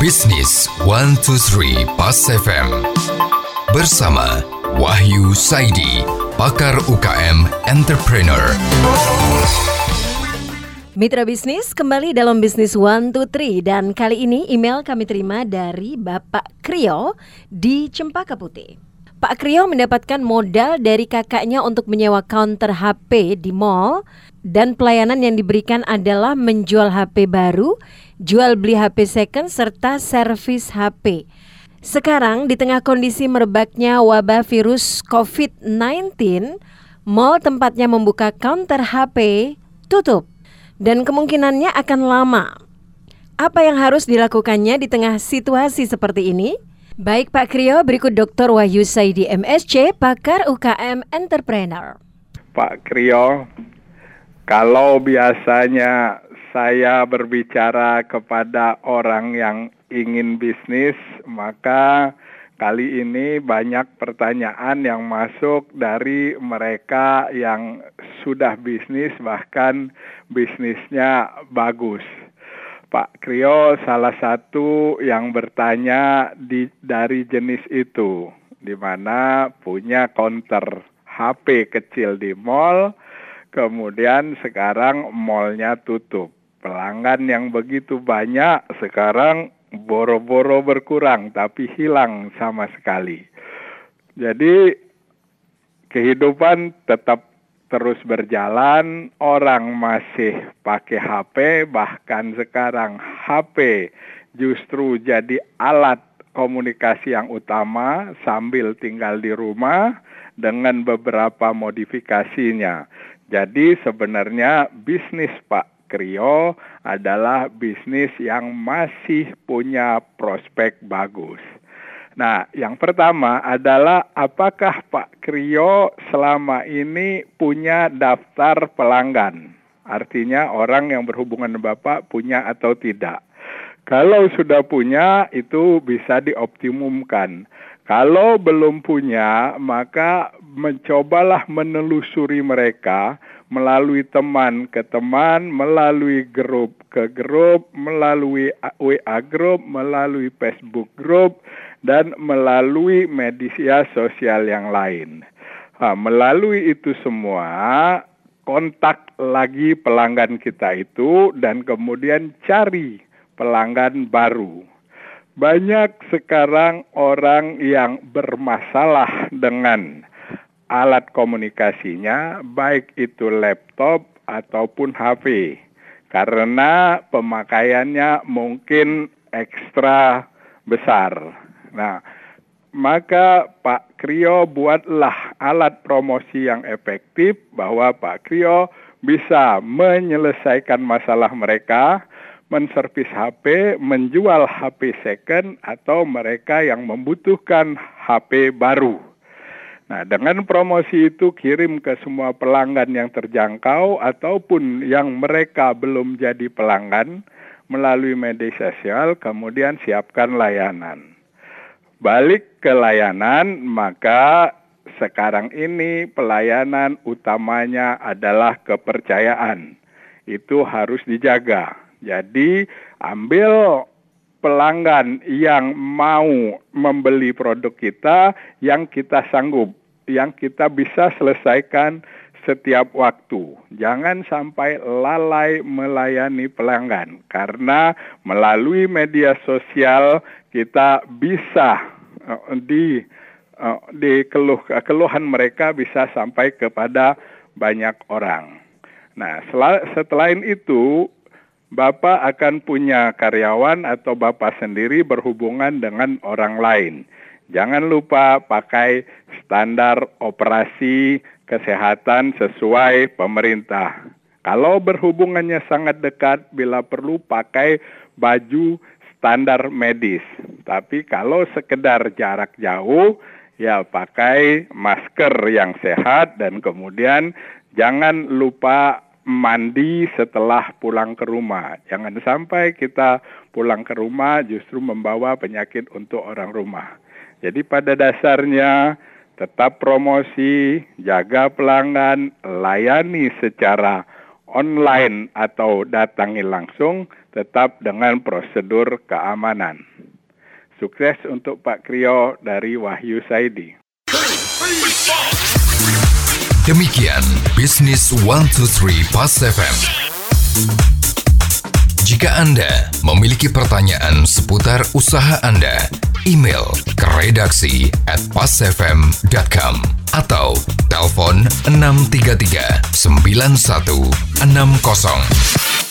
Bisnis 123 Pas FM bersama Wahyu Saidi, pakar UKM entrepreneur. Mitra bisnis kembali dalam bisnis 123 dan kali ini email kami terima dari Bapak Krio di Cempaka Putih. Pak Krio mendapatkan modal dari kakaknya untuk menyewa counter HP di mall dan pelayanan yang diberikan adalah menjual HP baru, jual beli HP second serta servis HP. Sekarang di tengah kondisi merebaknya wabah virus COVID-19, mall tempatnya membuka counter HP tutup dan kemungkinannya akan lama. Apa yang harus dilakukannya di tengah situasi seperti ini? Baik Pak Krio, berikut Dr. Wahyu Saidi MSC, pakar UKM Entrepreneur. Pak Krio, kalau biasanya saya berbicara kepada orang yang ingin bisnis, maka kali ini banyak pertanyaan yang masuk dari mereka yang sudah bisnis, bahkan bisnisnya bagus. Pak Krio salah satu yang bertanya di, dari jenis itu, di mana punya counter HP kecil di mall, kemudian sekarang mallnya tutup. Pelanggan yang begitu banyak sekarang boro-boro berkurang, tapi hilang sama sekali. Jadi kehidupan tetap terus berjalan, orang masih pakai HP, bahkan sekarang HP justru jadi alat komunikasi yang utama sambil tinggal di rumah dengan beberapa modifikasinya. Jadi sebenarnya bisnis Pak Krio adalah bisnis yang masih punya prospek bagus. Nah, yang pertama adalah apakah Pak Krio selama ini punya daftar pelanggan? Artinya orang yang berhubungan dengan Bapak punya atau tidak. Kalau sudah punya itu bisa dioptimumkan. Kalau belum punya, maka mencobalah menelusuri mereka melalui teman ke teman, melalui grup ke grup, melalui WA grup, melalui Facebook grup, dan melalui media sosial yang lain. Nah, melalui itu semua, kontak lagi pelanggan kita itu dan kemudian cari pelanggan baru. Banyak sekarang orang yang bermasalah dengan alat komunikasinya, baik itu laptop ataupun HP, karena pemakaiannya mungkin ekstra besar. Nah, maka Pak Krio buatlah alat promosi yang efektif bahwa Pak Krio bisa menyelesaikan masalah mereka, menservis HP, menjual HP second atau mereka yang membutuhkan HP baru. Nah, dengan promosi itu kirim ke semua pelanggan yang terjangkau ataupun yang mereka belum jadi pelanggan melalui media sosial, kemudian siapkan layanan balik ke layanan, maka sekarang ini pelayanan utamanya adalah kepercayaan. Itu harus dijaga. Jadi, ambil pelanggan yang mau membeli produk kita yang kita sanggup, yang kita bisa selesaikan setiap waktu. Jangan sampai lalai melayani pelanggan karena melalui media sosial kita bisa uh, di uh, di keluh keluhan mereka bisa sampai kepada banyak orang. Nah, setelah, setelah itu Bapak akan punya karyawan atau Bapak sendiri berhubungan dengan orang lain. Jangan lupa pakai standar operasi kesehatan sesuai pemerintah. Kalau berhubungannya sangat dekat, bila perlu pakai baju standar medis. Tapi kalau sekedar jarak jauh, ya pakai masker yang sehat dan kemudian jangan lupa mandi setelah pulang ke rumah. Jangan sampai kita pulang ke rumah justru membawa penyakit untuk orang rumah. Jadi pada dasarnya tetap promosi, jaga pelanggan, layani secara online atau datangi langsung tetap dengan prosedur keamanan. Sukses untuk Pak Krio dari Wahyu Saidi. Demikian Bisnis 123 Pas FM. Jika Anda memiliki pertanyaan seputar usaha Anda, email ke redaksi at pasfm.com atau telepon 633 9160.